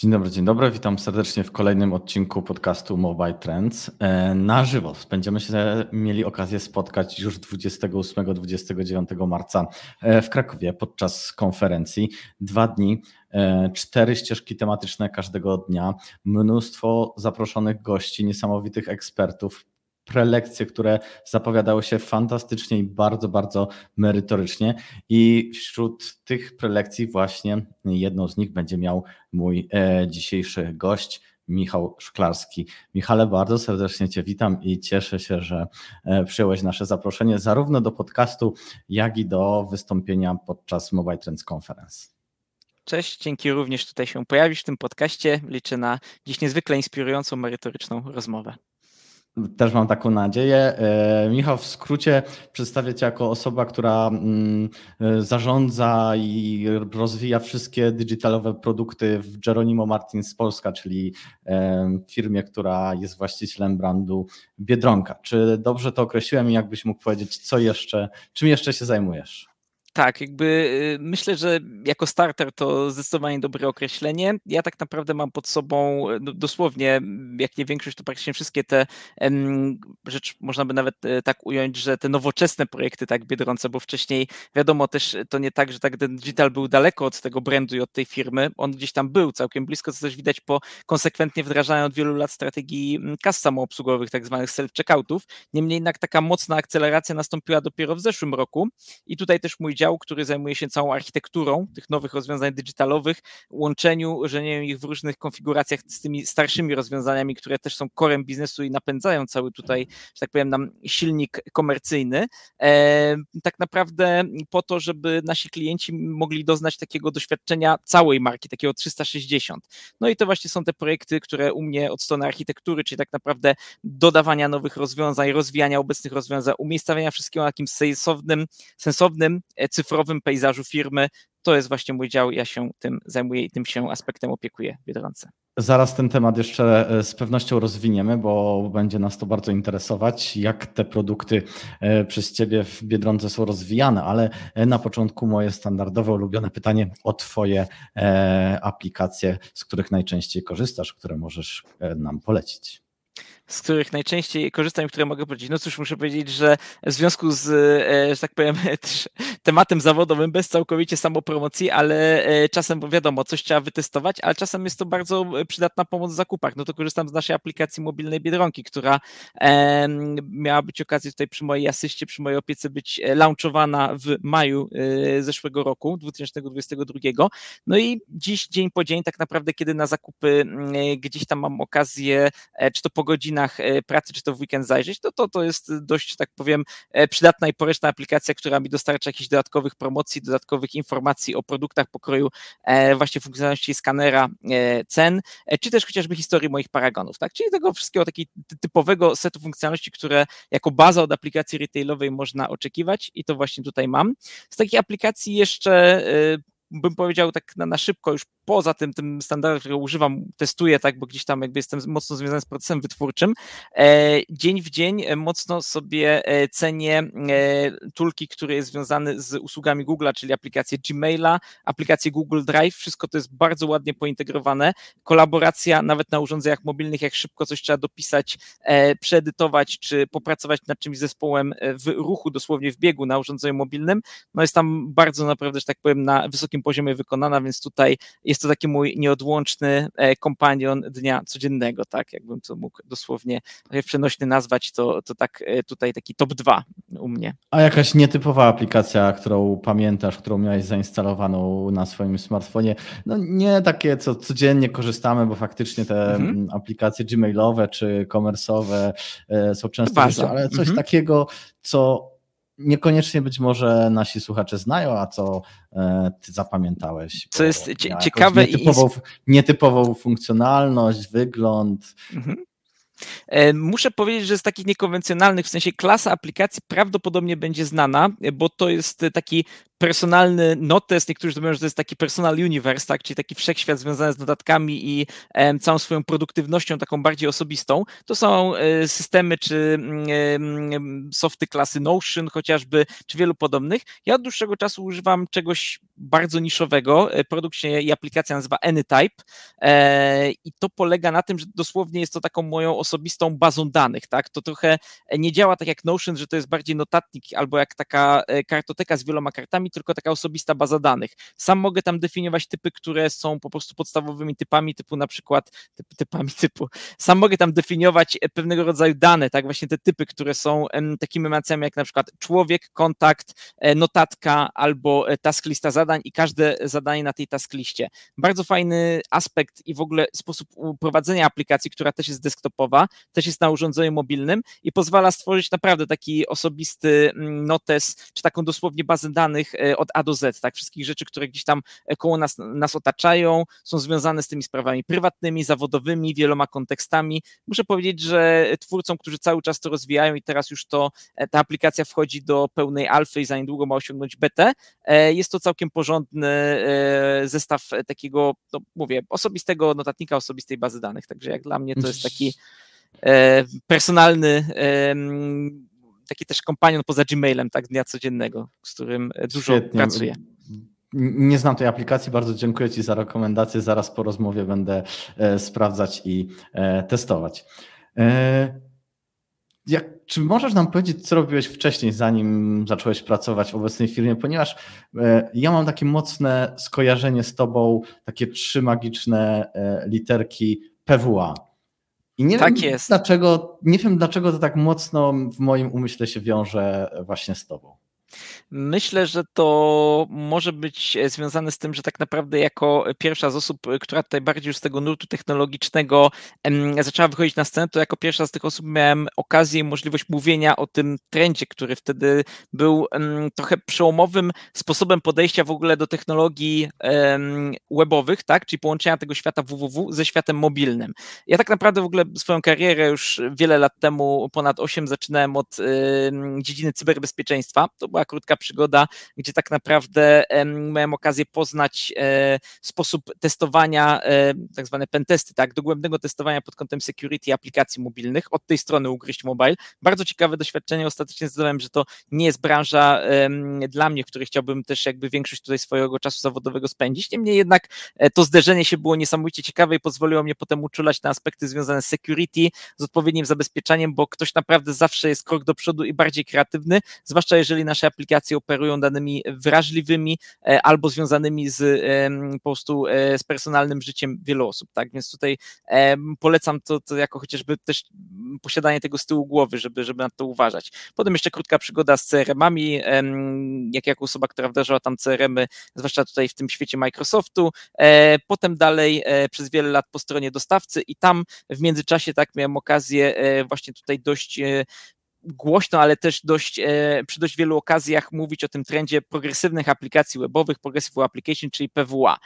Dzień dobry, dzień dobry. Witam serdecznie w kolejnym odcinku podcastu Mobile Trends. E, na żywo będziemy się mieli okazję spotkać już 28-29 marca e, w Krakowie podczas konferencji. Dwa dni, e, cztery ścieżki tematyczne każdego dnia, mnóstwo zaproszonych gości, niesamowitych ekspertów, prelekcje, które zapowiadały się fantastycznie i bardzo, bardzo merytorycznie. I wśród tych prelekcji właśnie jedną z nich będzie miał mój e, dzisiejszy gość. Michał Szklarski. Michale, bardzo serdecznie Cię witam i cieszę się, że e, przyjąłeś nasze zaproszenie zarówno do podcastu, jak i do wystąpienia podczas Mobile Trends Conference. Cześć, dzięki również tutaj się pojawić w tym podcaście. Liczę na dziś niezwykle inspirującą, merytoryczną rozmowę. Też mam taką nadzieję. E, Michał, w skrócie przedstawię Cię jako osoba, która mm, e, zarządza i rozwija wszystkie digitalowe produkty w Geronimo Martins Polska, czyli e, firmie, która jest właścicielem brandu Biedronka. Czy dobrze to określiłem i jakbyś mógł powiedzieć, co jeszcze, czym jeszcze się zajmujesz? Tak, jakby y, myślę, że jako starter to zdecydowanie dobre określenie. Ja tak naprawdę mam pod sobą no, dosłownie, jak nie większość, to praktycznie wszystkie te rzeczy, można by nawet e, tak ująć, że te nowoczesne projekty tak Biedronce, bo wcześniej wiadomo też to nie tak, że tak ten digital był daleko od tego brandu i od tej firmy, on gdzieś tam był całkiem blisko, co też widać po konsekwentnie wdrażaniu od wielu lat strategii kas samoobsługowych, tak zwanych self-checkoutów. Niemniej jednak taka mocna akceleracja nastąpiła dopiero w zeszłym roku i tutaj też mój dział, który zajmuje się całą architekturą tych nowych rozwiązań digitalowych, łączeniu, żenieniem ich w różnych konfiguracjach z tymi starszymi rozwiązaniami, które też są korem biznesu i napędzają cały tutaj, że tak powiem, nam silnik komercyjny. E, tak naprawdę po to, żeby nasi klienci mogli doznać takiego doświadczenia całej marki, takiego 360. No i to właśnie są te projekty, które u mnie od strony architektury, czyli tak naprawdę dodawania nowych rozwiązań, rozwijania obecnych rozwiązań, umiejscawiania wszystkiego na takim sensownym, sensownym e, cyfrowym pejzażu firmy. To jest właśnie mój dział, ja się tym zajmuję i tym się aspektem opiekuję w Biedronce. Zaraz ten temat jeszcze e, z pewnością rozwiniemy, bo będzie nas to bardzo interesować, jak te produkty e, przez Ciebie w Biedronce są rozwijane, ale e, na początku moje standardowe, ulubione pytanie o Twoje aplikacje, z których najczęściej korzystasz, które możesz nam polecić z których najczęściej korzystam i które mogę powiedzieć. No cóż, muszę powiedzieć, że w związku z, e, że tak powiem, tematem zawodowym, bez całkowicie samopromocji, ale e, czasem, wiadomo, coś trzeba wytestować, ale czasem jest to bardzo przydatna pomoc w zakupach. No to korzystam z naszej aplikacji mobilnej Biedronki, która miała być okazji tutaj przy mojej asyście, przy mojej opiece być e, launchowana w maju zeszłego roku, 2022. No i dziś, dzień po dzień, tak naprawdę, kiedy na zakupy gdzieś tam mam okazję, czy to po godzinach, godzinach e, pracy, czy to w weekend zajrzeć, to, to, to jest dość, tak powiem, e, przydatna i poręczna aplikacja, która mi dostarcza jakichś dodatkowych promocji, dodatkowych informacji o produktach pokroju e, właśnie funkcjonalności skanera cen, czy też chociażby historii moich paragonów, tak? Czyli tego wszystkiego takiego typowego setu funkcjonalności, które jako baza od aplikacji retailowej można oczekiwać i to właśnie tutaj mam. Z takiej aplikacji jeszcze bym powiedział tak na, na szybko, już poza tym, tym standardem, którego używam, testuję, tak, bo gdzieś tam jakby jestem mocno związany z procesem wytwórczym, e, dzień w dzień e, mocno sobie e, cenię e, tulki, który jest związany z usługami Google'a, czyli aplikację Gmaila, aplikację Google Drive, wszystko to jest bardzo ładnie pointegrowane, kolaboracja nawet na urządzeniach mobilnych, jak szybko coś trzeba dopisać, e, przeedytować, czy popracować nad czymś zespołem e, w ruchu, dosłownie w biegu na urządzeniu mobilnym, no jest tam bardzo naprawdę, że tak powiem, na wysokim poziomie wykonana, więc tutaj jest to taki mój nieodłączny e, kompanion dnia codziennego, tak, jakbym to mógł dosłownie przenośny nazwać, to, to tak e, tutaj taki top 2 u mnie. A jakaś nietypowa aplikacja, którą pamiętasz, którą miałeś zainstalowaną na swoim smartfonie, no nie takie, co codziennie korzystamy, bo faktycznie te mhm. aplikacje gmailowe czy komersowe e, są często, ale coś mhm. takiego, co niekoniecznie być może nasi słuchacze znają, a co e, ty zapamiętałeś. Co jest ciekawe nietypową, i nietypową funkcjonalność, wygląd. Mhm. E, muszę powiedzieć, że z takich niekonwencjonalnych, w sensie klasa aplikacji prawdopodobnie będzie znana, bo to jest taki personalny notes, niektórzy mówią, że to jest taki personal universe, tak, czyli taki wszechświat związany z notatkami i całą swoją produktywnością taką bardziej osobistą. To są e, systemy czy mm, softy klasy Notion chociażby, czy wielu podobnych. Ja od dłuższego czasu używam czegoś bardzo niszowego. E, produkt się i aplikacja nazywa AnyType e, i to polega na tym, że dosłownie jest to taką moją osobistą bazą danych, tak? To trochę nie działa tak jak Notion, że to jest bardziej notatnik albo jak taka kartoteka z wieloma kartami, tylko taka osobista baza danych. Sam mogę tam definiować typy, które są po prostu podstawowymi typami, typu na przykład typ, typami typu. Sam mogę tam definiować e, pewnego rodzaju dane, tak, właśnie te typy, które są takimi emocjami jak na przykład człowiek, kontakt, e, notatka albo e, task lista zadań i każde zadanie na tej task liście. Bardzo fajny aspekt i w ogóle sposób prowadzenia aplikacji, która też jest desktopowa, też jest na urządzeniu mobilnym i pozwala stworzyć naprawdę taki osobisty mm, notes, czy taką dosłownie bazę danych od A do Z, tak? Wszystkich rzeczy, które gdzieś tam e, koło nas, nas otaczają, są związane z tymi sprawami prywatnymi, zawodowymi, wieloma kontekstami. Muszę powiedzieć, że twórcom, którzy cały czas to rozwijają i teraz już to, e, ta aplikacja wchodzi do pełnej alfy i za niedługo ma osiągnąć betę, jest to całkiem porządny zestaw takiego, no mówię, osobistego notatnika, osobistej bazy danych, także jak dla mnie to jest taki personalny taki też kompanion poza Gmailem, tak, dnia codziennego, z którym e, dużo Świetnie. pracuję. Nie znam tej aplikacji, bardzo dziękuję Ci za rekomendację. Zaraz po rozmowie będę e, sprawdzać i e, testować. Jak, czy możesz nam powiedzieć, co robiłeś wcześniej, zanim zacząłeś pracować w obecnej firmie? Ponieważ ja mam takie mocne skojarzenie z Tobą, takie trzy magiczne literki PWA. I nie tak wiem, jest. Dlaczego, nie wiem, dlaczego to tak mocno w moim umyśle się wiąże właśnie z Tobą. Myślę, że to może być związane z tym, że tak naprawdę jako pierwsza z osób, która tutaj bardziej z tego nurtu technologicznego zaczęła wychodzić na scenę, to jako pierwsza z tych osób miałem okazję i możliwość mówienia o tym trendzie, który wtedy był trochę przełomowym sposobem podejścia w ogóle do technologii webowych, tak? czyli połączenia tego świata www ze światem mobilnym. Ja tak naprawdę w ogóle swoją karierę już wiele lat temu, ponad 8, zaczynałem od dziedziny cyberbezpieczeństwa. To była krótka przygoda, gdzie tak naprawdę miałem okazję poznać e, sposób testowania, e, tak zwane pentesty, tak, dogłębnego testowania pod kątem security aplikacji mobilnych, od tej strony ugryźć mobile. Bardzo ciekawe doświadczenie, ostatecznie zdecydowałem, że to nie jest branża dla mnie, w której chciałbym też jakby większość tutaj swojego czasu zawodowego spędzić. Niemniej jednak e, to zderzenie się było niesamowicie ciekawe i pozwoliło mnie potem uczulać na aspekty związane z security, z odpowiednim zabezpieczaniem, bo ktoś naprawdę zawsze jest krok do przodu i bardziej kreatywny, zwłaszcza jeżeli nasze aplikacje operują danymi wrażliwymi e, albo związanymi z po prostu e, z personalnym życiem wielu osób, tak? Więc tutaj polecam to, to jako chociażby też posiadanie tego z tyłu głowy, żeby, żeby na to uważać. Potem jeszcze krótka przygoda z CRM-ami, jak jako osoba, która wdrażała tam CRM-y, zwłaszcza tutaj w tym świecie Microsoftu. E, potem dalej przez wiele lat po stronie dostawcy i tam w międzyczasie tak miałem okazję właśnie tutaj dość głośno, ale też dość, e, przy dość wielu okazjach mówić o tym trendzie progresywnych aplikacji webowych, Progressive Application, czyli PWA.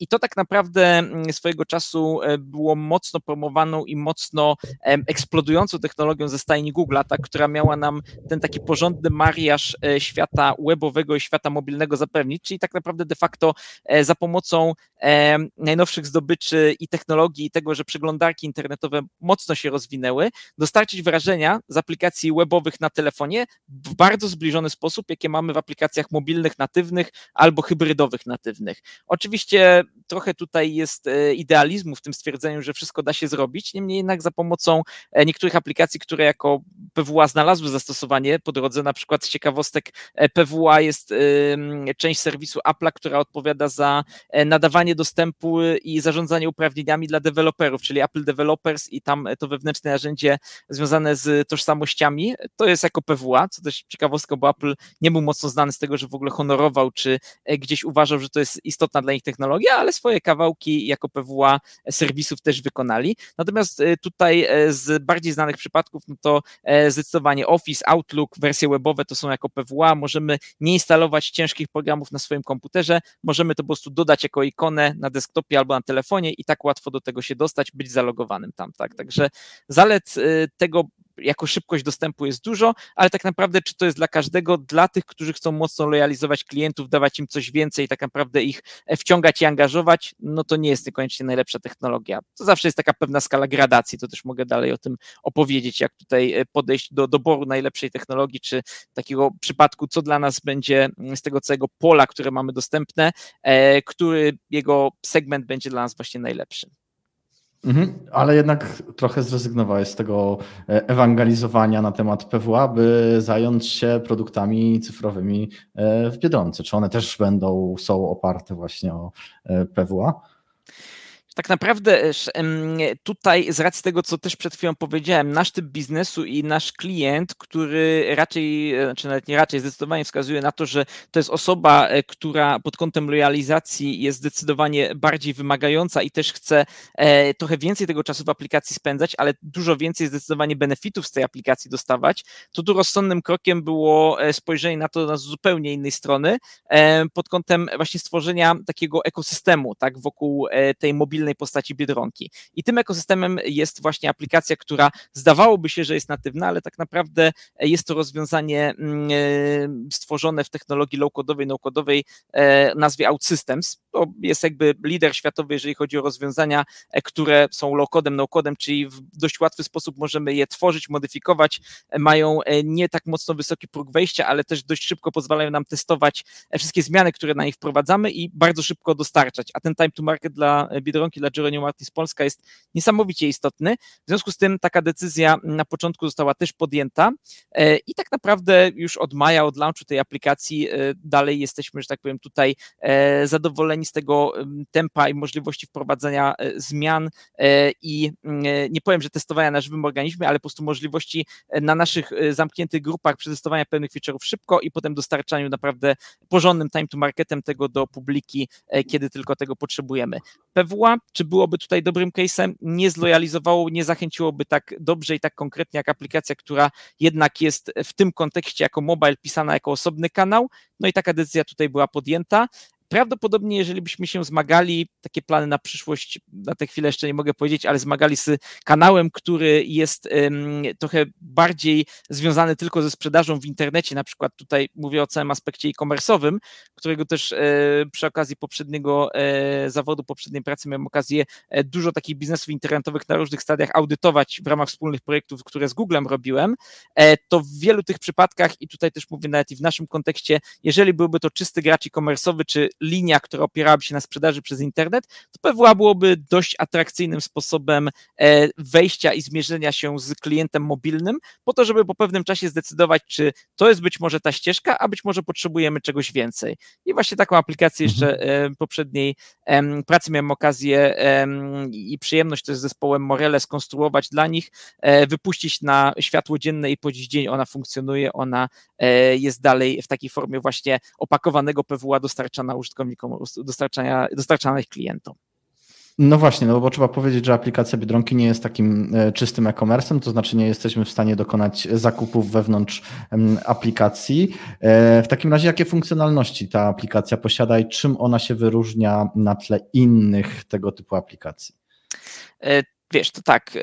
I to tak naprawdę mm, swojego czasu e, było mocno promowaną i mocno eksplodującą technologią ze stajni Google, ta, która miała nam ten taki porządny mariaż e, świata webowego i świata mobilnego zapewnić, czyli tak naprawdę de facto za pomocą najnowszych zdobyczy i technologii i tego, że przeglądarki internetowe mocno się rozwinęły, dostarczyć wrażenia za aplikacji webowych na telefonie w bardzo zbliżony sposób, jakie mamy w aplikacjach mobilnych natywnych albo hybrydowych natywnych. Oczywiście trochę tutaj jest e, idealizmu w tym stwierdzeniu, że wszystko da się zrobić, niemniej jednak za pomocą e, niektórych aplikacji, które jako PWA znalazły zastosowanie po drodze, na przykład z ciekawostek e, PWA jest część serwisu Apple'a, która odpowiada za nadawanie dostępu i zarządzanie uprawnieniami dla deweloperów, czyli Apple Developers i tam to wewnętrzne narzędzie związane z tożsamością tożsamościami. To jest jako PWA, co też ciekawostka, bo Apple nie był mocno znany z tego, że w ogóle honorował, czy e, gdzieś uważał, że to jest istotna dla nich technologia, ale swoje kawałki jako PWA serwisów też wykonali. Natomiast e, tutaj e, z bardziej znanych przypadków, no to zdecydowanie Office, Outlook, wersje webowe to są jako PWA. Możemy nie instalować ciężkich programów na swoim komputerze, możemy to po prostu dodać jako ikonę na desktopie albo na telefonie i tak łatwo do tego się dostać, być zalogowanym tam, tak. Także zalet tego jako szybkość dostępu jest dużo, ale tak naprawdę czy to jest dla każdego, dla tych, którzy chcą mocno lojalizować klientów, dawać im coś więcej, tak naprawdę ich wciągać i angażować, no to nie jest niekoniecznie najlepsza technologia. To zawsze jest taka pewna skala gradacji, to też mogę dalej o tym opowiedzieć, jak tutaj podejść do doboru najlepszej technologii, czy takiego przypadku, co dla nas będzie z tego całego pola, które mamy dostępne, który jego segment będzie dla nas właśnie najlepszy. Mhm, ale jednak trochę zrezygnowałeś z tego e, ewangelizowania na temat PWA, by zająć się produktami cyfrowymi e, w Biedronce. Czy one też będą, są oparte właśnie o e, PWA? Tak naprawdę tutaj z racji tego, co też przed chwilą powiedziałem, nasz typ biznesu i nasz klient, który raczej, e, czy nawet nie raczej, zdecydowanie wskazuje na to, że to jest osoba, e, która pod kątem lojalizacji jest zdecydowanie bardziej wymagająca i też chce e, trochę więcej tego czasu w aplikacji spędzać, ale dużo więcej zdecydowanie benefitów z tej aplikacji dostawać, to tu rozsądnym krokiem było spojrzenie na to z zupełnie innej strony, pod kątem właśnie stworzenia takiego ekosystemu, tak, wokół tej mobilnej mobilnej postaci Biedronki. I tym ekosystemem jest właśnie aplikacja, która zdawałoby się, że jest natywna, ale tak naprawdę jest to rozwiązanie mm, e, stworzone w technologii low-codowej, no-codowej e, nazwie OutSystems. To jest jakby lider światowy, jeżeli chodzi o rozwiązania, e, które są low-codem, no-codem, czyli w dość łatwy sposób możemy je tworzyć, modyfikować. Mają nie tak mocno wysoki próg wejścia, ale też dość szybko pozwalają nam testować wszystkie zmiany, które na nich wprowadzamy i bardzo szybko dostarczać. A ten time to market dla Biedronki dla Jeronimo Martins Polska jest niesamowicie istotny. W związku z tym taka decyzja na początku została też podjęta e, i tak naprawdę już od maja, od launchu tej aplikacji e, dalej jesteśmy, że tak powiem, tutaj e, zadowoleni z tego tempa i możliwości wprowadzania zmian i nie powiem, że testowania na żywym organizmie, ale po prostu możliwości na naszych zamkniętych grupach przetestowania pewnych feature'ów szybko i potem dostarczaniu naprawdę porządnym time to marketem tego do publiki, kiedy tylko tego potrzebujemy. PWA czy byłoby tutaj dobrym case'em? Nie zlojalizowało, nie zachęciłoby tak dobrze i tak konkretnie jak aplikacja, która jednak jest w tym kontekście jako mobile pisana jako osobny kanał. No i taka decyzja tutaj była podjęta prawdopodobnie, jeżeli byśmy się zmagali, takie plany na przyszłość, na tę chwilę jeszcze nie mogę powiedzieć, ale zmagali z kanałem, który jest trochę bardziej związany tylko ze sprzedażą w internecie, na przykład tutaj mówię o całym aspekcie e-commerce'owym, którego też e, przy okazji poprzedniego e, zawodu, poprzedniej pracy miałem okazję e, dużo takich biznesów internetowych na różnych stadiach audytować w ramach wspólnych projektów, które z Googlem robiłem, to w wielu tych przypadkach i tutaj też mówię nawet i w naszym kontekście, jeżeli byłby to czysty gracz e-commerce'owy, czy linia, która opierałaby się na sprzedaży przez internet, to PWA byłoby dość atrakcyjnym sposobem e, wejścia i zmierzenia się z klientem mobilnym, po to, żeby po pewnym czasie zdecydować, czy to jest być może ta ścieżka, a być może potrzebujemy czegoś więcej. I właśnie taką aplikację jeszcze mhm. E, poprzedniej pracy miałem okazję i przyjemność też z zespołem Morele skonstruować dla nich, e, wypuścić na światło dzienne i po dziś dzień ona funkcjonuje, ona jest dalej w takiej formie właśnie opakowanego PWA dostarczana użytkownikom użytkownikom dostarczania, dostarczanych klientom. No właśnie, no bo trzeba powiedzieć, że aplikacja Biedronki nie jest takim e, czystym e-commerce'em, to znaczy nie jesteśmy w stanie dokonać zakupów wewnątrz aplikacji. E, w takim razie jakie funkcjonalności ta aplikacja posiada i czym ona się wyróżnia na tle innych tego typu aplikacji? Wiesz, to tak,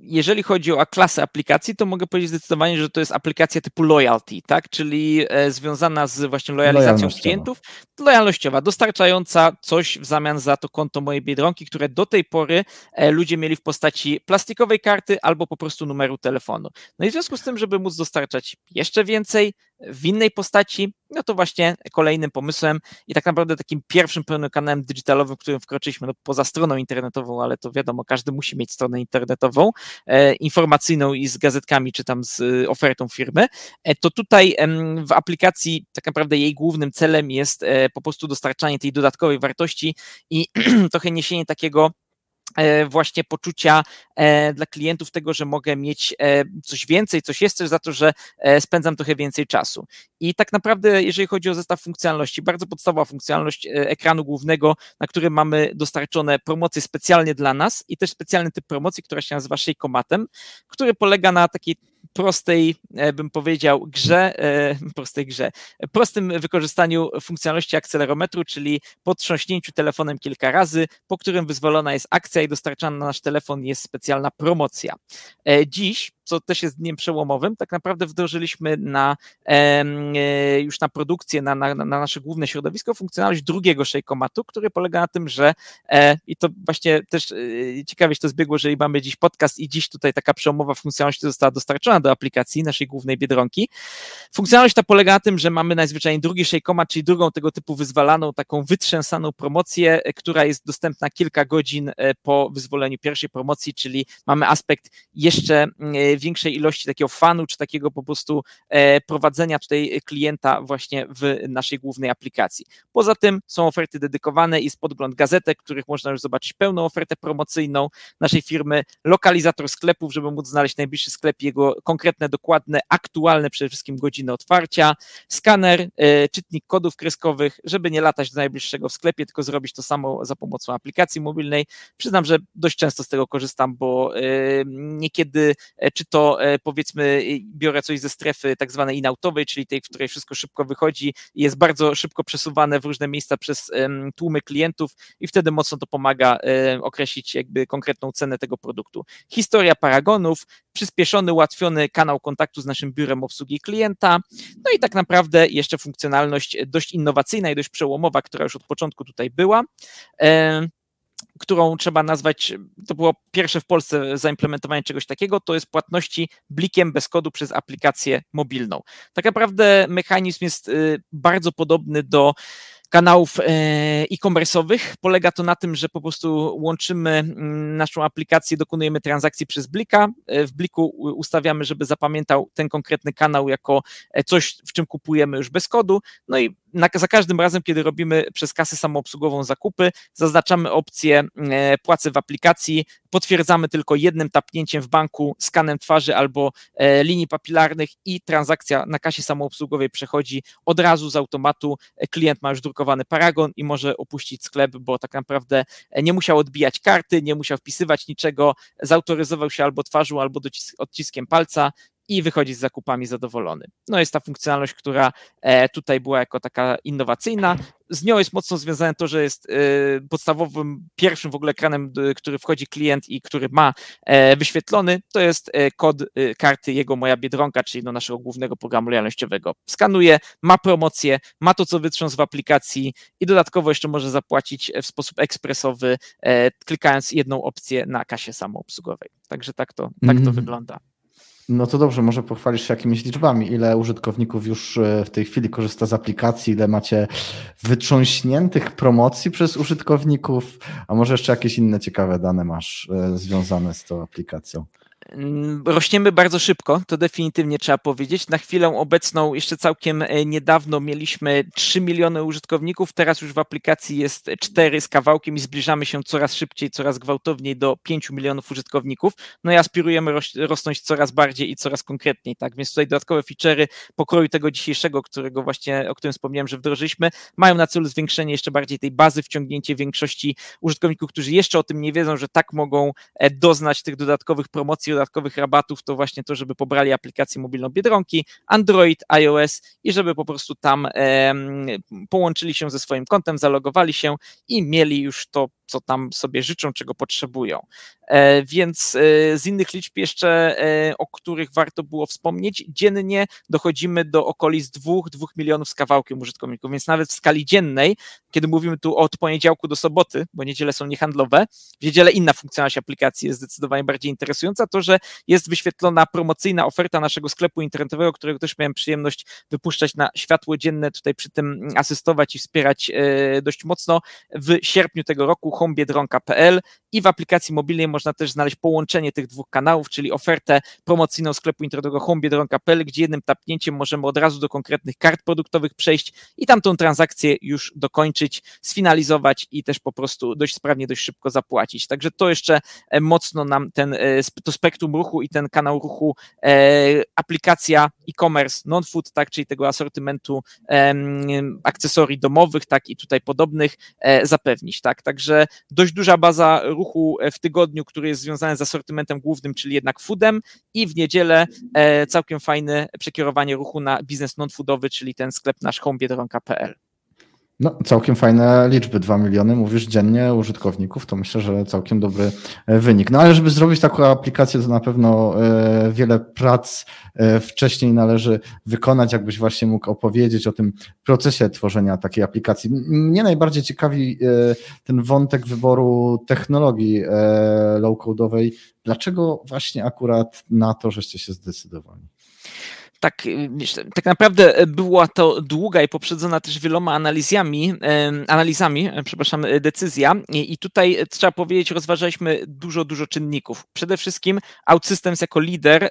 jeżeli chodzi o klasę aplikacji, to mogę powiedzieć zdecydowanie, że to jest aplikacja typu loyalty, tak, czyli e, związana z właśnie lojalizacją klientów, lojalnościowa, dostarczająca coś w zamian za to konto mojej Biedronki, które do tej pory e, ludzie mieli w postaci plastikowej karty albo po prostu numeru telefonu. No i w związku z tym, żeby móc dostarczać jeszcze więcej, w innej postaci, no to właśnie kolejnym pomysłem i tak naprawdę takim pierwszym pełnym kanałem digitalowym, w którym wkroczyliśmy no, poza stroną internetową, ale to wiadomo, każdy musi mieć stronę internetową, e, informacyjną i z gazetkami, czy tam z e, ofertą firmy, e, to tutaj w aplikacji tak naprawdę jej głównym celem jest e, po prostu dostarczanie tej dodatkowej wartości i trochę niesienie takiego właśnie poczucia e, dla klientów tego, że mogę mieć e, coś więcej, coś jeszcze za to, że spędzam trochę więcej czasu. I tak naprawdę, jeżeli chodzi o zestaw funkcjonalności, bardzo podstawowa funkcjonalność ekranu głównego, na którym mamy dostarczone promocje specjalnie dla nas i też specjalny typ promocji, która się nazywa Shakeomatem, który polega na takiej prostej, bym powiedział, grze, prostej grze, prostym wykorzystaniu funkcjonalności akcelerometru, czyli po trząśnięciu telefonem kilka razy, po którym wyzwolona jest akcja i dostarczana na nasz telefon jest specjalna promocja. Dziś co też jest dniem przełomowym, tak naprawdę wdrożyliśmy na, e, już na produkcję, na, na, na nasze główne środowisko funkcjonalność drugiego Shakeomatu, który polega na tym, że e, i to właśnie też e, ciekawie się to zbiegło, że mamy dziś podcast i dziś tutaj taka przełomowa funkcjonalność została dostarczona do aplikacji naszej głównej Biedronki. Funkcjonalność ta polega na tym, że mamy najzwyczajniej drugi Shakeomat, czyli drugą tego typu wyzwalaną, taką wytrzęsaną promocję, która jest dostępna kilka godzin po wyzwoleniu pierwszej promocji, czyli mamy aspekt jeszcze większej ilości takiego fanu, czy takiego po prostu e, prowadzenia tutaj klienta właśnie w naszej głównej aplikacji. Poza tym są oferty dedykowane, jest podgląd gazetek, których można już zobaczyć pełną ofertę promocyjną naszej firmy, lokalizator sklepów, żeby móc znaleźć najbliższy sklep, jego konkretne, dokładne, aktualne przede wszystkim godziny otwarcia, skaner, e, czytnik kodów kreskowych, żeby nie latać do najbliższego w sklepie, tylko zrobić to samo za pomocą aplikacji mobilnej. Przyznam, że dość często z tego korzystam, bo e, niekiedy czy czy to e, powiedzmy biorę coś ze strefy tak zwanej inautowej, czyli tej, w której wszystko szybko wychodzi i jest bardzo szybko przesuwane w różne miejsca przez tłumy klientów i wtedy mocno to pomaga określić jakby konkretną cenę tego produktu. Historia paragonów, przyspieszony, ułatwiony kanał kontaktu z naszym biurem obsługi klienta, no i tak naprawdę jeszcze funkcjonalność dość innowacyjna i dość przełomowa, która już od początku tutaj była którą trzeba nazwać, to było pierwsze w Polsce zaimplementowanie czegoś takiego, to jest płatności blikiem bez kodu przez aplikację mobilną. Tak naprawdę mechanizm jest y, bardzo podobny do kanałów e, e-commerce'owych. Polega to na tym, że po prostu łączymy mm, naszą aplikację, dokonujemy transakcji przez Blika. E, w Bliku ustawiamy, żeby zapamiętał ten konkretny kanał jako e, coś, w czym kupujemy już bez kodu. No i na, za każdym razem, kiedy robimy przez kasę samoobsługową zakupy, zaznaczamy opcję e, płacę w aplikacji, potwierdzamy tylko jednym tapnięciem w banku, skanem twarzy albo e, linii papilarnych i transakcja na kasie samoobsługowej przechodzi od razu z automatu. E, klient ma już drukowany paragon i może opuścić sklep, bo tak naprawdę nie musiał odbijać karty, nie musiał wpisywać niczego, zautoryzował się albo twarzą, albo odciskiem palca i wychodzi z zakupami zadowolony. No jest ta funkcjonalność, która e, tutaj była jako taka innowacyjna. Z nią jest mocno związane to, że jest e, podstawowym, pierwszym w ogóle ekranem, który wchodzi klient i który ma e, wyświetlony, to jest kod karty jego Moja Biedronka, czyli do naszego głównego programu lojalnościowego. Skanuje, ma promocję, ma to, co wytrząs w aplikacji i dodatkowo jeszcze może zapłacić w sposób ekspresowy, klikając jedną opcję na kasie samoobsługowej. Także tak to, tak to mm. wygląda. No to dobrze, może pochwalisz się jakimiś liczbami. Ile użytkowników już e, w tej chwili korzysta z aplikacji? Ile macie wytrząśniętych promocji przez użytkowników? A może jeszcze jakieś inne ciekawe dane masz e, związane z tą aplikacją? Mm, rośniemy bardzo szybko, to definitywnie trzeba powiedzieć. Na chwilę obecną, jeszcze całkiem e, niedawno mieliśmy 3 miliony użytkowników, teraz już w aplikacji jest 4 z kawałkiem i zbliżamy się coraz szybciej, coraz gwałtowniej do 5 milionów użytkowników. No i aspirujemy rosnąć coraz bardziej i coraz konkretniej, tak? Więc tutaj dodatkowe feature'y pokroju tego dzisiejszego, którego właśnie, o którym wspomniałem, że wdrożyliśmy, mają na celu zwiększenie jeszcze bardziej tej bazy, wciągnięcie większości użytkowników, którzy jeszcze o tym nie wiedzą, że tak mogą e, doznać tych dodatkowych promocji dodatkowych rabatów, to właśnie to, żeby pobrali aplikację mobilną Biedronki, Android, iOS i żeby po prostu tam połączyli się ze swoim kontem, zalogowali się i mieli już to co tam sobie życzą, czego potrzebują. E, więc e, z innych liczb jeszcze, e, o których warto było wspomnieć, dziennie dochodzimy do okolic 2-2 milionów z kawałkiem użytkowników, więc nawet w skali dziennej, kiedy mówimy tu od poniedziałku do soboty, bo niedziele są niehandlowe, w niedzielę inna funkcjonalność aplikacji jest zdecydowanie bardziej interesująca, to, że jest wyświetlona promocyjna oferta naszego sklepu internetowego, którego też miałem przyjemność wypuszczać na światło dzienne, tutaj przy tym asystować i wspierać dość mocno w sierpniu tego roku homebiedronka.pl i w aplikacji mobilnej można też znaleźć połączenie tych dwóch kanałów, czyli ofertę promocyjną sklepu internetowego homebiedronka.pl, gdzie jednym tapnięciem możemy od razu do konkretnych kart produktowych przejść i tam tą transakcję już dokończyć, sfinalizować i też po prostu dość sprawnie, dość szybko zapłacić. Także to jeszcze e, mocno nam ten, e, to spektrum ruchu i ten kanał ruchu e, aplikacja e-commerce non-food, tak, czyli tego asortymentu akcesorii domowych, tak i tutaj podobnych zapewnić, tak. Także dość duża baza ruchu ruchu w tygodniu, który jest związany z asortymentem głównym, czyli jednak foodem i w niedzielę całkiem fajne przekierowanie ruchu na biznes non-foodowy, czyli ten sklep nasz homebiedronka.pl. No, całkiem fajne liczby, 2 miliony, mówisz dziennie użytkowników, to myślę, że całkiem dobry e, wynik. No ale żeby zrobić taką aplikację, to na pewno e, wiele prac e, wcześniej należy wykonać, jakbyś właśnie mógł opowiedzieć o tym procesie tworzenia takiej aplikacji. Mnie najbardziej ciekawi ten wątek wyboru technologii low-codowej. Dlaczego właśnie akurat na to, żeście się zdecydowali? Tak, y, tak naprawdę e, była to długa i poprzedzona też wieloma analizami, analizami, e, przepraszam, e, decyzja i tutaj trzeba powiedzieć, rozważaliśmy dużo, dużo czynników. Przede wszystkim OutSystems jako lider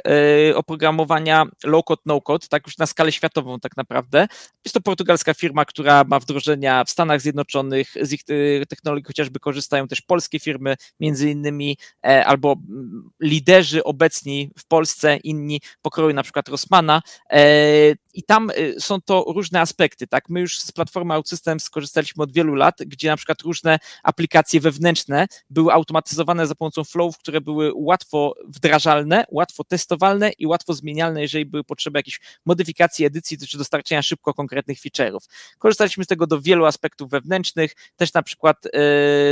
oprogramowania low-code, no-code, tak już na skalę światową tak naprawdę. Jest to portugalska firma, która ma wdrożenia w Stanach Zjednoczonych, z ich technologii chociażby korzystają też polskie firmy, między innymi albo liderzy obecni w Polsce, inni pokroju na przykład Rossmana, E, I tam e, są to różne aspekty, tak? My już z platformy OutSystems skorzystaliśmy od wielu lat, gdzie na przykład różne aplikacje wewnętrzne były automatyzowane za pomocą flowów, które były łatwo wdrażalne, łatwo testowalne i łatwo zmienialne, jeżeli były potrzeby jakiejś modyfikacji, edycji czy dostarczenia szybko konkretnych feature'ów. Korzystaliśmy z tego do wielu aspektów wewnętrznych, też na przykład e,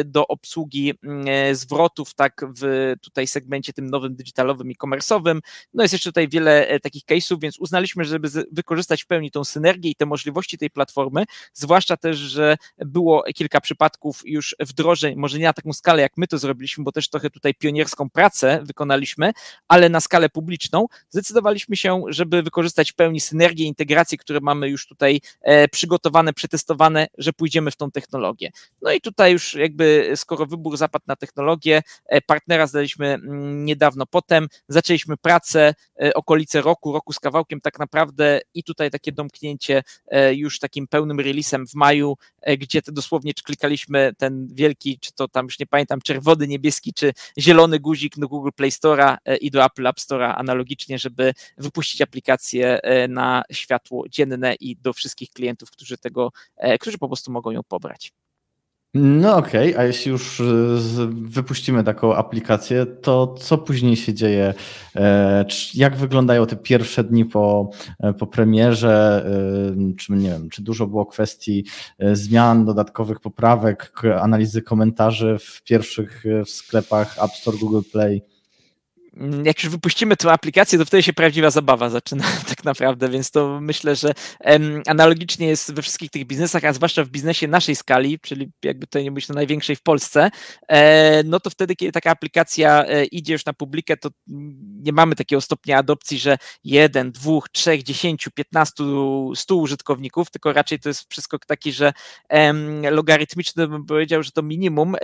do obsługi mm, zwrotów, tak, w tutaj segmencie tym nowym digitalowym i komersowym. No jest jeszcze tutaj wiele takich case'ów, więc uznaliśmy, żeby wykorzystać w pełni tą synergię i te możliwości tej platformy, zwłaszcza też, że było kilka przypadków już wdrożeń, może nie na taką skalę, jak my to zrobiliśmy, bo też trochę tutaj pionierską pracę wykonaliśmy, ale na skalę publiczną, zdecydowaliśmy się, żeby wykorzystać w pełni synergię, integrację, które mamy już tutaj e, przygotowane, przetestowane, że pójdziemy w tą technologię. No i tutaj już jakby, skoro wybór zapadł na technologię, e, partnera zdaliśmy mm, niedawno potem, zaczęliśmy pracę, e, okolice roku, roku z kawałkiem, tak naprawdę i tutaj takie domknięcie e, już takim pełnym releasem w maju, e, gdzie to dosłownie klikaliśmy ten wielki, czy to tam już nie pamiętam, czerwony, niebieski, czy zielony guzik do Google Play Store'a e, i do Apple App Store'a analogicznie, żeby wypuścić aplikację na światło dzienne i do wszystkich klientów, którzy tego, którzy po prostu mogą ją pobrać. No okej, okay. a jeśli już y, wypuścimy taką aplikację, to co później się dzieje? E, jak wyglądają te pierwsze dni po, e, po premierze? E, czy nie wiem, czy dużo było kwestii zmian, dodatkowych poprawek, analizy komentarzy w pierwszych w sklepach App Store, Google Play? Jak już wypuścimy tę aplikację, to wtedy się prawdziwa zabawa zaczyna tak naprawdę, więc to myślę, że analogicznie jest we wszystkich tych biznesach, a zwłaszcza w biznesie naszej skali, czyli jakby to nie mówić na największej w Polsce, e, no to wtedy, kiedy taka aplikacja e, idzie już na publikę, to nie mamy takiego stopnia adopcji, że jeden, dwóch, trzech, dziesięciu, piętnastu, stu użytkowników, tylko raczej to jest przeskok taki, że logarytmiczny bym powiedział, że to minimum. E,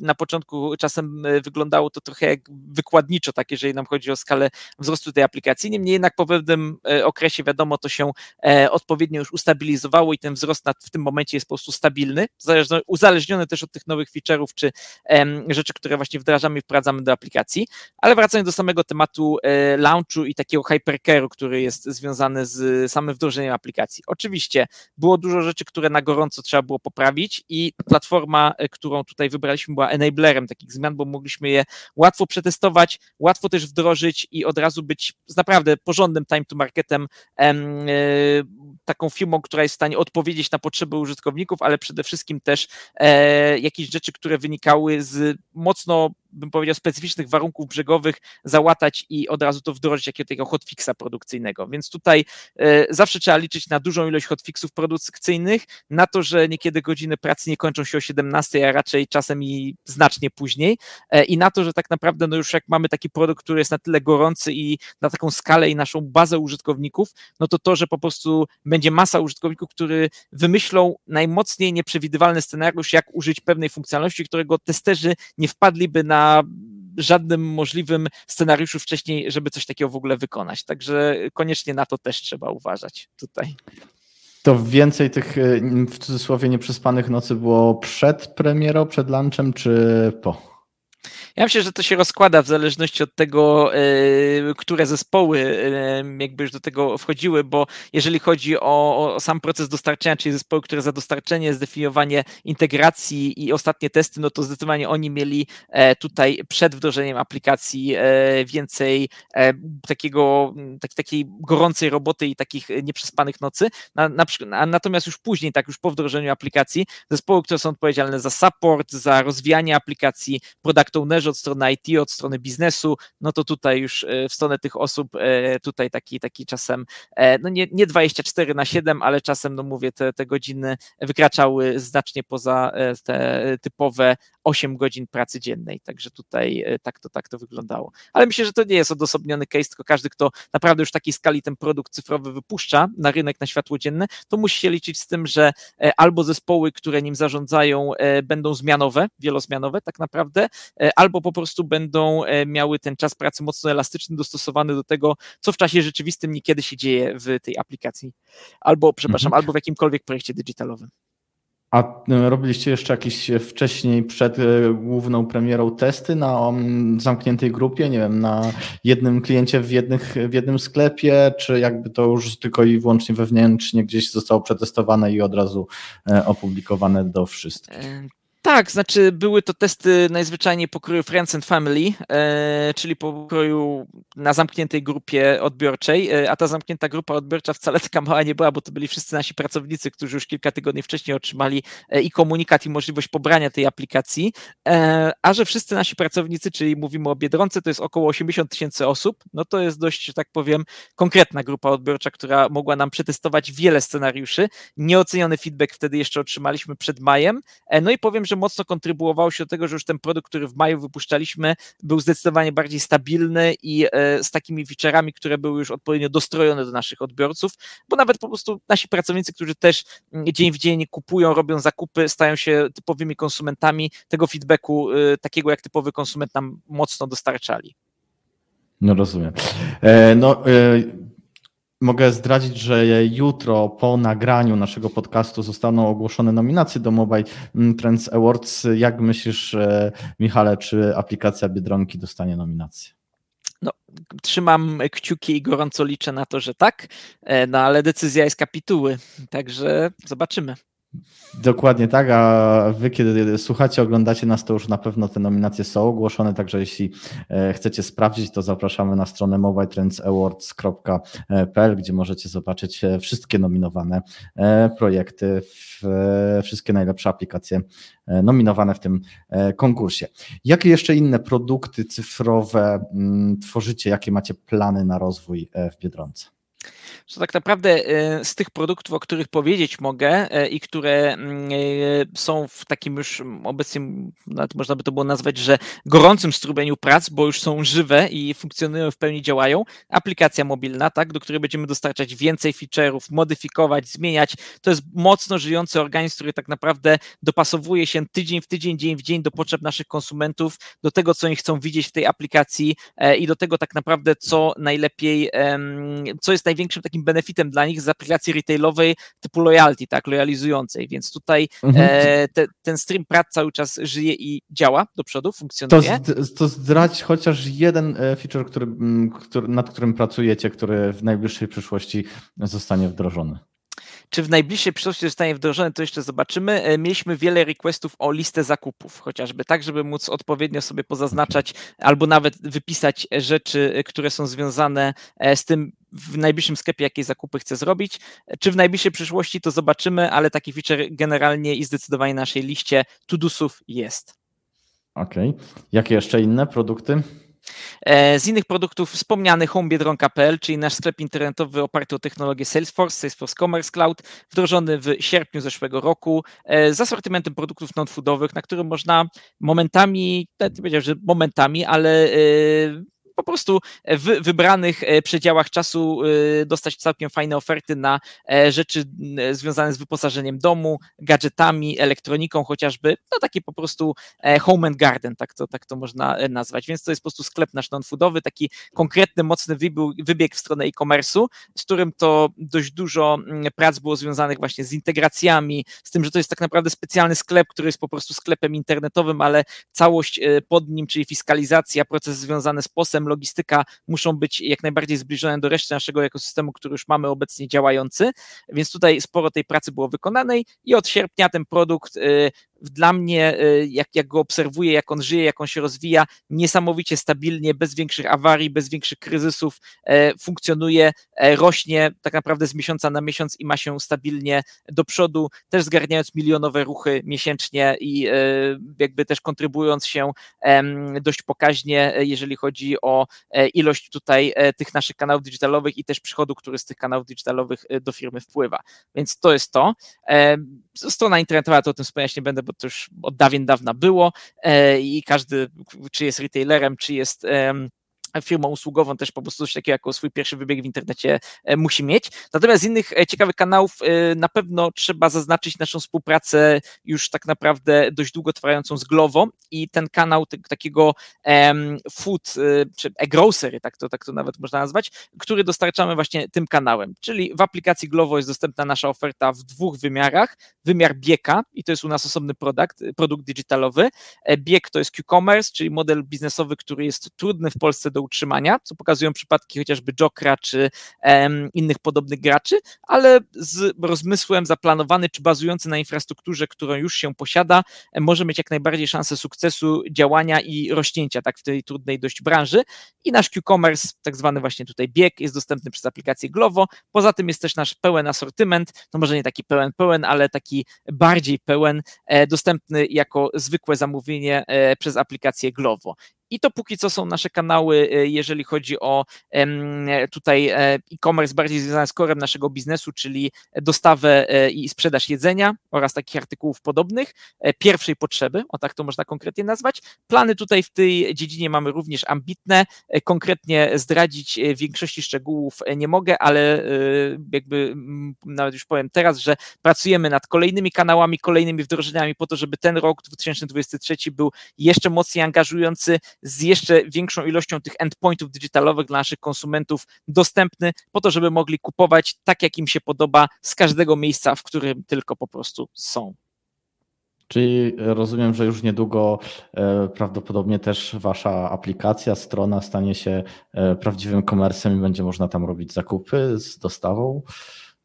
na początku czasem wyglądało to trochę jak wykładniczo tak, jeżeli nam chodzi o skalę wzrostu tej aplikacji. Niemniej jednak po pewnym okresie, wiadomo, to się e, odpowiednio już ustabilizowało i ten wzrost w tym momencie jest po prostu stabilny, uzależniony też od tych nowych feature'ów czy rzeczy, które właśnie wdrażamy i wprowadzamy do aplikacji. Ale wracając do samego tematu e, launchu i takiego hypercare'u, który jest związany z samym wdrożeniem aplikacji. Oczywiście było dużo rzeczy, które na gorąco trzeba było poprawić i platforma, którą tutaj wybraliśmy, była enablerem takich zmian, bo mogliśmy je łatwo przetestować, łatwo też wdrożyć i od razu być z naprawdę porządnym time to marketem, e, taką firmą, która jest w stanie odpowiedzieć na potrzeby użytkowników, ale przede wszystkim też e, jakieś rzeczy, które wynikały z mocno bym powiedział, specyficznych warunków brzegowych załatać i od razu to wdrożyć takiego hotfixa produkcyjnego. Więc tutaj e, zawsze trzeba liczyć na dużą ilość hotfixów produkcyjnych, na to, że niekiedy godziny pracy nie kończą się o 17, a raczej czasem i znacznie później e, i na to, że tak naprawdę no już jak mamy taki produkt, który jest na tyle gorący i na taką skalę i naszą bazę użytkowników, no to to, że po prostu będzie masa użytkowników, którzy wymyślą najmocniej nieprzewidywalny scenariusz, jak użyć pewnej funkcjonalności, którego testerzy nie wpadliby na żadnym możliwym scenariuszu wcześniej, żeby coś takiego w ogóle wykonać. Także koniecznie na to też trzeba uważać tutaj. To więcej tych w cudzysłowie nieprzespanych nocy było przed premierą, przed lunchem, czy po? Ja myślę, że to się rozkłada w zależności od tego, e, które zespoły e, jakby już do tego wchodziły, bo jeżeli chodzi o, o sam proces dostarczania, czyli zespoły, które za dostarczenie, zdefiniowanie integracji i ostatnie testy, no to zdecydowanie oni mieli tutaj przed wdrożeniem aplikacji więcej takiego, tak, takiej gorącej roboty i takich nieprzespanych nocy. Na, na, natomiast już później, tak już po wdrożeniu aplikacji, zespoły, które są odpowiedzialne za support, za rozwijanie aplikacji, product ownerzy od strony IT, od strony biznesu, no to tutaj już e, w stronę tych osób e, tutaj taki, taki czasem, e, no nie, nie 24 na 7, ale czasem, no mówię, te, te godziny wykraczały znacznie poza te typowe 8 godzin pracy dziennej, także tutaj tak to, tak to wyglądało. Ale myślę, że to nie jest odosobniony case, tylko każdy, kto naprawdę już w takiej skali ten produkt cyfrowy wypuszcza na rynek na światło dzienne, to musi się liczyć z tym, że albo zespoły, które nim zarządzają, będą zmianowe, wielozmianowe tak naprawdę, albo po prostu będą e, miały ten czas pracy mocno elastyczny, dostosowany do tego, co w czasie rzeczywistym niekiedy się dzieje w tej aplikacji, albo, przepraszam, mhm. albo w jakimkolwiek projekcie digitalowym. A e, robiliście jeszcze jakieś wcześniej przed e, główną premierą testy na zamkniętej grupie, nie wiem, na jednym kliencie w, jednych, w jednym sklepie, czy jakby to już tylko i wyłącznie wewnętrznie gdzieś zostało przetestowane i od razu opublikowane do wszystkich? Tak, znaczy były to testy najzwyczajniej pokroju Friends and Family, e, czyli pokroju na zamkniętej grupie odbiorczej, e, a ta zamknięta grupa odbiorcza wcale taka mała nie była, bo to byli wszyscy nasi pracownicy, którzy już kilka tygodni wcześniej otrzymali e, i komunikat, i możliwość pobrania tej aplikacji, a że wszyscy nasi pracownicy, czyli mówimy o Biedronce, to jest około 80 tysięcy osób, no to jest dość, że tak powiem, konkretna grupa odbiorcza, która mogła nam przetestować wiele scenariuszy. Nieoceniony feedback wtedy jeszcze otrzymaliśmy przed majem, no i powiem, że że mocno kontrybuowało się do tego, że już ten produkt, który w maju wypuszczaliśmy, był zdecydowanie bardziej stabilny i e, z takimi featureami, które były już odpowiednio dostrojone do naszych odbiorców, bo nawet po prostu nasi pracownicy, którzy też mm, dzień w dzień kupują, robią zakupy, stają się typowymi konsumentami, tego feedbacku e, takiego jak typowy konsument nam mocno dostarczali. No rozumiem. E, no, Mogę zdradzić, że jutro po nagraniu naszego podcastu zostaną ogłoszone nominacje do Mobile Trends Awards. Jak myślisz, e, Michale, czy aplikacja Biedronki dostanie nominację? No, trzymam kciuki i gorąco liczę na to, że tak, e, no ale decyzja jest kapituły, także zobaczymy. Dokładnie tak, a wy kiedy słuchacie, oglądacie nas, to już na pewno te nominacje są ogłoszone, także jeśli e, chcecie sprawdzić, to zapraszamy na stronę mobiletrendsawards.pl, gdzie możecie zobaczyć e, wszystkie nominowane e, projekty, wszystkie najlepsze aplikacje nominowane w tym konkursie. Jakie jeszcze inne produkty cyfrowe mm, tworzycie? Jakie macie plany na rozwój w Biedronce? Że tak naprawdę e, z tych produktów, o których powiedzieć mogę e, i które mm, e, są w takim już obecnie, nawet można by to było nazwać, że gorącym strumieniu prac, bo już są żywe i funkcjonują, w pełni działają, aplikacja mobilna, tak, do której będziemy dostarczać więcej feature'ów, modyfikować, zmieniać. To jest mocno żyjący organizm, który tak naprawdę dopasowuje się tydzień w tydzień, dzień w dzień do potrzeb naszych konsumentów, do tego, co oni chcą widzieć w tej aplikacji i do tego tak naprawdę, co najlepiej, co jest największym takim takim benefitem dla nich z aplikacji retailowej typu loyalty, tak, lojalizującej, więc tutaj mhm. e, te, ten stream prac cały czas żyje i działa do przodu, funkcjonuje. To, to chociaż jeden e, feature, który, który, nad którym pracujecie, który w najbliższej przyszłości zostanie wdrożony. Czy w najbliższej przyszłości zostanie wdrożone, to jeszcze zobaczymy. E, mieliśmy wiele requestów o listę zakupów, chociażby tak, żeby móc odpowiednio sobie pozaznaczać albo nawet wypisać rzeczy, e, które są związane e, z tym w najbliższym sklepie, jakie zakupy chcę zrobić. Czy w najbliższej przyszłości to zobaczymy, ale taki feature generalnie i zdecydowanie na naszej liście to-dosów jest. Okej. Okay. Jakie jeszcze inne produkty? E, z innych produktów wspomniany homebiedronka.pl, czyli nasz sklep internetowy oparty o technologię Salesforce, Salesforce Commerce Cloud, wdrożony w sierpniu zeszłego roku e, z asortymentem produktów non-foodowych, na którym można momentami, nie powiedział, że momentami, ale e, po prostu w wybranych przedziałach czasu dostać całkiem fajne oferty na rzeczy związane z wyposażeniem domu, gadżetami, elektroniką chociażby, no taki po prostu home and garden, tak to, tak to można nazwać, więc to jest po prostu sklep nasz non-foodowy, taki konkretny, mocny wybieg w stronę e-commerce'u, z którym to dość dużo prac było związanych właśnie z integracjami, z tym, że to jest tak naprawdę specjalny sklep, który jest po prostu sklepem internetowym, ale całość e, pod nim, czyli fiskalizacja, procesy związane z posem, logistyka muszą być jak najbardziej zbliżone do reszty naszego ekosystemu, który już mamy obecnie działający, więc tutaj sporo tej pracy było wykonanej i od sierpnia ten produkt e, dla mnie, y, jak, jak go obserwuję, jak on żyje, jak on się rozwija, niesamowicie stabilnie, bez większych awarii, bez większych kryzysów, e, funkcjonuje, e, rośnie tak naprawdę z miesiąca na miesiąc i ma się stabilnie do przodu, też zgarniając milionowe ruchy miesięcznie i e, jakby też kontrybując się dość pokaźnie, jeżeli chodzi o ilość tutaj tych naszych kanałów digitalowych i też przychodu, który z tych kanałów digitalowych do firmy wpływa. Więc to jest to. Strona internetowa, to o tym wspomnieć nie będę, bo to już od dawien dawna było e, i każdy, czy jest retailerem, czy jest firmą usługową też po prostu coś takiego jako swój pierwszy wybieg w internecie e, musi mieć. Natomiast z innych e, ciekawych kanałów na pewno trzeba zaznaczyć naszą współpracę już tak naprawdę dość długotrwającą z Glovo i ten kanał takiego food, czy e-grocery, tak to, tak to nawet można nazwać, który dostarczamy właśnie tym kanałem. Czyli w aplikacji Glovo jest dostępna nasza oferta w dwóch wymiarach. Wymiar bieka i to jest u nas osobny produkt, produkt digitalowy. E, bieg to jest Q-commerce, czyli model biznesowy, który jest trudny w Polsce do utrzymania, co pokazują przypadki chociażby Jokra czy um, innych podobnych graczy, ale z rozmysłem zaplanowany czy bazujący na infrastrukturze, którą już się posiada, e, może mieć jak najbardziej szansę sukcesu, działania i rośnięcia tak w tej trudnej dość branży. I nasz Q-commerce, tak zwany właśnie tutaj bieg, jest dostępny przez aplikację Glovo. Poza tym jest też nasz pełen asortyment, no może nie taki pełen, pełen, ale taki bardziej pełen, e, dostępny jako zwykłe zamówienie e, przez aplikację Glovo. I to póki co są nasze kanały, e, jeżeli chodzi o tutaj e, e-commerce bardziej związany z korem naszego biznesu, czyli dostawę e, i sprzedaż jedzenia oraz takich artykułów podobnych, pierwszej potrzeby, o tak to można konkretnie nazwać. Plany tutaj w tej dziedzinie mamy również ambitne, konkretnie zdradzić większości szczegółów nie mogę, ale jakby nawet już powiem teraz, że pracujemy nad kolejnymi kanałami, kolejnymi wdrożeniami po to, żeby ten rok 2023 był jeszcze mocniej angażujący, z jeszcze większą ilością tych endpointów digitalowych dla naszych konsumentów dostępny, po to, żeby mogli kupować tak, jak im się podoba, z każdego miejsca, w którym tylko po prostu są. Czyli rozumiem, że już niedługo e, prawdopodobnie też wasza aplikacja, strona stanie się e, prawdziwym komersem i będzie można tam robić zakupy z dostawą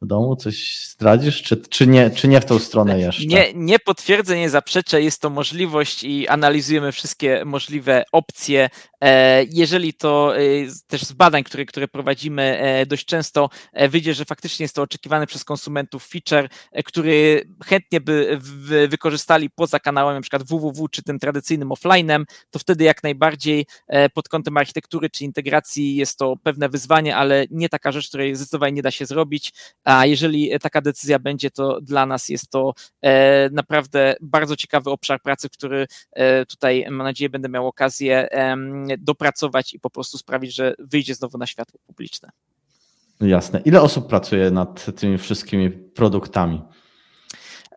w domu? Coś zdradzisz, czy, czy, nie, czy nie w tą stronę jeszcze? Nie, nie potwierdzę, nie zaprzeczę, jest to możliwość i analizujemy wszystkie możliwe opcje. E, jeżeli to e, też z badań, które, które prowadzimy e, dość często wyjdzie, że faktycznie jest to oczekiwany przez konsumentów feature, który chętnie by wykorzystali poza kanałem np. www czy tym tradycyjnym offline'em, to wtedy jak najbardziej pod kątem architektury czy integracji jest to pewne wyzwanie, ale nie taka rzecz, której zdecydowanie nie da się zrobić a jeżeli taka decyzja będzie, to dla nas jest to e, naprawdę bardzo ciekawy obszar pracy, który e, tutaj mam nadzieję będę miał okazję dopracować i po prostu sprawić, że wyjdzie znowu na światło publiczne. Jasne. Ile osób pracuje nad tymi wszystkimi produktami?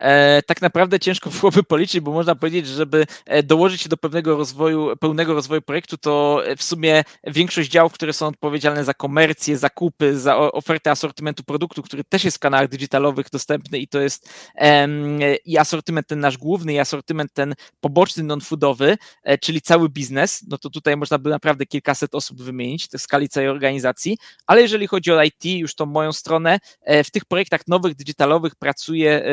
E, tak naprawdę ciężko byłoby policzyć, bo można powiedzieć, że żeby e, dołożyć się do pewnego rozwoju, pełnego rozwoju projektu, to w sumie większość działów, które są odpowiedzialne za komercję, zakupy, za ofertę asortymentu produktu, który też jest w kanałach digitalowych dostępny i to jest i asortyment ten nasz główny, i asortyment ten poboczny, non-foodowy, e, czyli cały biznes, no to tutaj można by naprawdę kilkaset osób wymienić w skali całej organizacji, ale jeżeli chodzi o IT, już tą moją stronę, w tych projektach nowych, digitalowych pracuje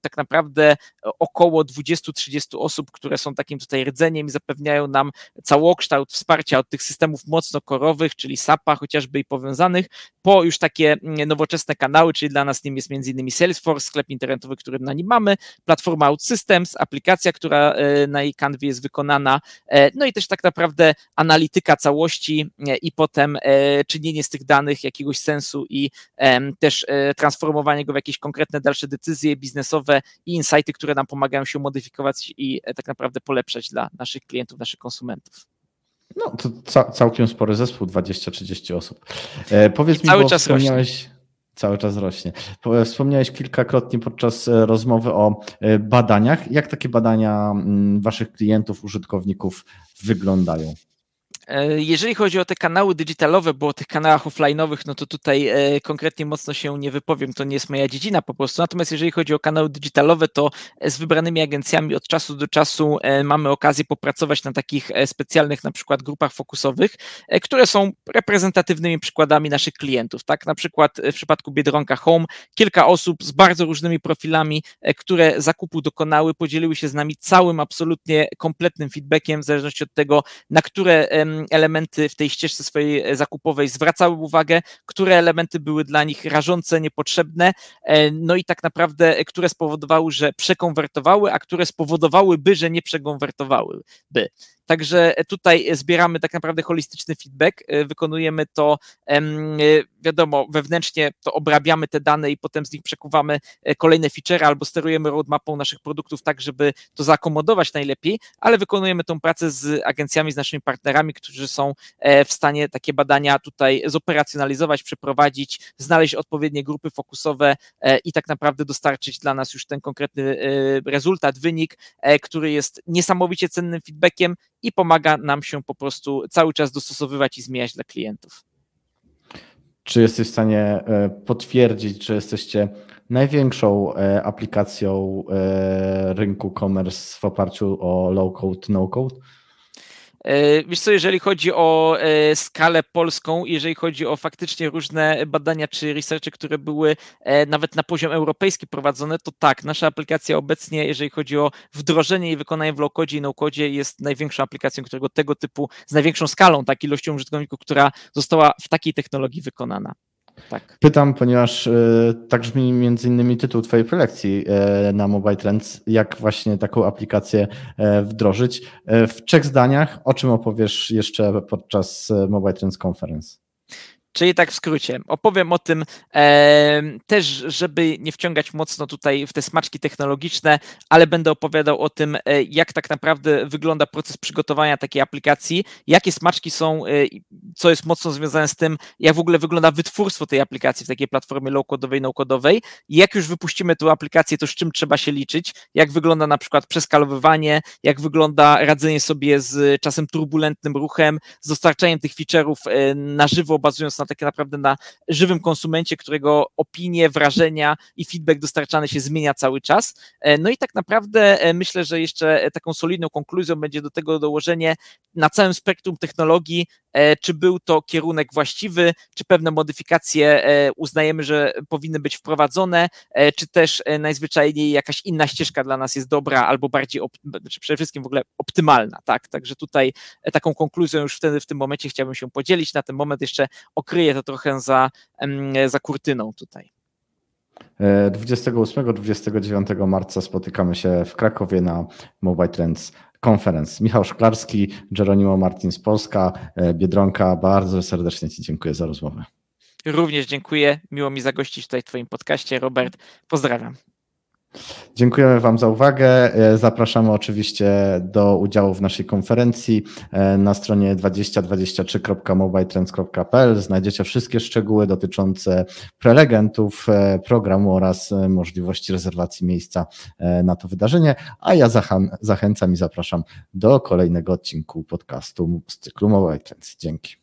tak tak naprawdę około 20-30 osób, które są takim tutaj rdzeniem i zapewniają nam całokształt wsparcia od tych systemów mocno korowych, czyli SAP-a chociażby i powiązanych, po już takie mm, nowoczesne kanały, czyli dla nas nim jest innymi Salesforce, sklep internetowy, który na nim mamy, platforma OutSystems, aplikacja, która e, na jej kanwie jest wykonana, e, no i też tak naprawdę analityka całości e, i potem czynienie z tych danych jakiegoś sensu i też transformowanie go w jakieś konkretne dalsze decyzje biznesowe i insighty, które nam pomagają się modyfikować i tak naprawdę polepszać dla naszych klientów, naszych konsumentów. No to ca całkiem spory zespół, 20-30 osób. E, powiedz mi, cały bo czas wspomniałeś... Rośnie. Cały czas rośnie. Wspomniałeś kilkakrotnie podczas e, rozmowy o e, badaniach. Jak takie badania mm, waszych klientów, użytkowników wyglądają? E, jeżeli chodzi o te kanały digitalowe, bo o tych kanałach offline'owych, no to tutaj e, konkretnie mocno się nie wypowiem, to nie jest moja dziedzina po prostu. Natomiast jeżeli chodzi o kanały digitalowe, to z wybranymi agencjami od czasu do czasu e, mamy okazję popracować na takich specjalnych na przykład grupach fokusowych, które są reprezentatywnymi przykładami naszych klientów. Tak, na przykład w przypadku Biedronka Home kilka osób z bardzo różnymi profilami, które zakupu dokonały, podzieliły się z nami całym absolutnie kompletnym feedbackiem w zależności od tego, na które elementy w tej ścieżce swojej e, zakupowej zwracały uwagę, które elementy były dla nich rażące, niepotrzebne, e, no i tak naprawdę, e, które spowodowały, że przekonwertowały, a które spowodowałyby, że nie przekonwertowałyby. Także tutaj zbieramy tak naprawdę holistyczny feedback, wykonujemy to, wiadomo, wewnętrznie to obrabiamy te dane i potem z nich przekuwamy e, kolejne feature albo sterujemy roadmapą naszych produktów tak, żeby to zaakomodować najlepiej, ale wykonujemy tą pracę z agencjami, z naszymi partnerami, którzy są w stanie takie badania tutaj zoperacjonalizować, przeprowadzić, znaleźć odpowiednie grupy fokusowe i tak naprawdę dostarczyć dla nas już ten konkretny rezultat, wynik, który jest niesamowicie cennym feedbackiem i pomaga nam się po prostu cały czas dostosowywać i zmieniać dla klientów. Czy jesteś w stanie e, potwierdzić, że jesteście największą e, aplikacją e, rynku commerce w oparciu o low code, no code? E, wiesz co, jeżeli chodzi o e, skalę polską, jeżeli chodzi o faktycznie różne badania czy researche, które były e, nawet na poziom europejski prowadzone, to tak, nasza aplikacja obecnie, jeżeli chodzi o wdrożenie i wykonanie w low-codzie i no-codzie, jest największą aplikacją, którego tego typu, z największą skalą, tak, ilością użytkowników, która została w takiej technologii wykonana. Tak. Pytam, ponieważ y, tak brzmi między innymi tytuł Twojej prelekcji y, na Mobile Trends, jak właśnie taką aplikację y, wdrożyć. W trzech zdaniach, o czym opowiesz jeszcze podczas Mobile Trends Conference? Czyli tak w skrócie, opowiem o tym e, też, żeby nie wciągać mocno tutaj w te smaczki technologiczne, ale będę opowiadał o tym, e, jak tak naprawdę wygląda proces przygotowania takiej aplikacji, jakie smaczki są, e, co jest mocno związane z tym, jak w ogóle wygląda wytwórstwo tej aplikacji w takiej platformie low-codowej, no-codowej. Jak już wypuścimy tę aplikację, to z czym trzeba się liczyć, jak wygląda na przykład przeskalowywanie, jak wygląda radzenie sobie z czasem turbulentnym ruchem, z dostarczaniem tych feature'ów e, na żywo, bazując na na tak naprawdę na żywym konsumencie, którego opinie, wrażenia i feedback dostarczany się zmienia cały czas. E, no i tak naprawdę e, myślę, że jeszcze taką solidną konkluzją będzie do tego dołożenie na całym spektrum technologii, e, czy był to kierunek właściwy, czy pewne modyfikacje uznajemy, że powinny być wprowadzone, czy też najzwyczajniej jakaś inna ścieżka dla nas jest dobra albo bardziej, czy przede wszystkim w ogóle optymalna, tak? Także tutaj taką konkluzją już wtedy w tym momencie chciałbym się podzielić. Na ten moment jeszcze kryje to trochę za, za kurtyną tutaj. 28-29 marca spotykamy się w Krakowie na Mobile Trends Conference. Michał Szklarski, Geronimo Martin z Polska, e, Biedronka, bardzo serdecznie Ci dziękuję za rozmowę. Również dziękuję. Miło mi zagościć tutaj w Twoim podcaście. Robert, pozdrawiam. Dziękujemy Wam za uwagę. E, zapraszamy oczywiście do udziału w naszej konferencji e, na stronie 2023.mobiletrends.pl. Znajdziecie wszystkie szczegóły dotyczące prelegentów e, programu oraz możliwości rezerwacji miejsca na to wydarzenie. A ja zachęcam i zapraszam do kolejnego odcinku podcastu z cyklu Mobile Trends. Dzięki.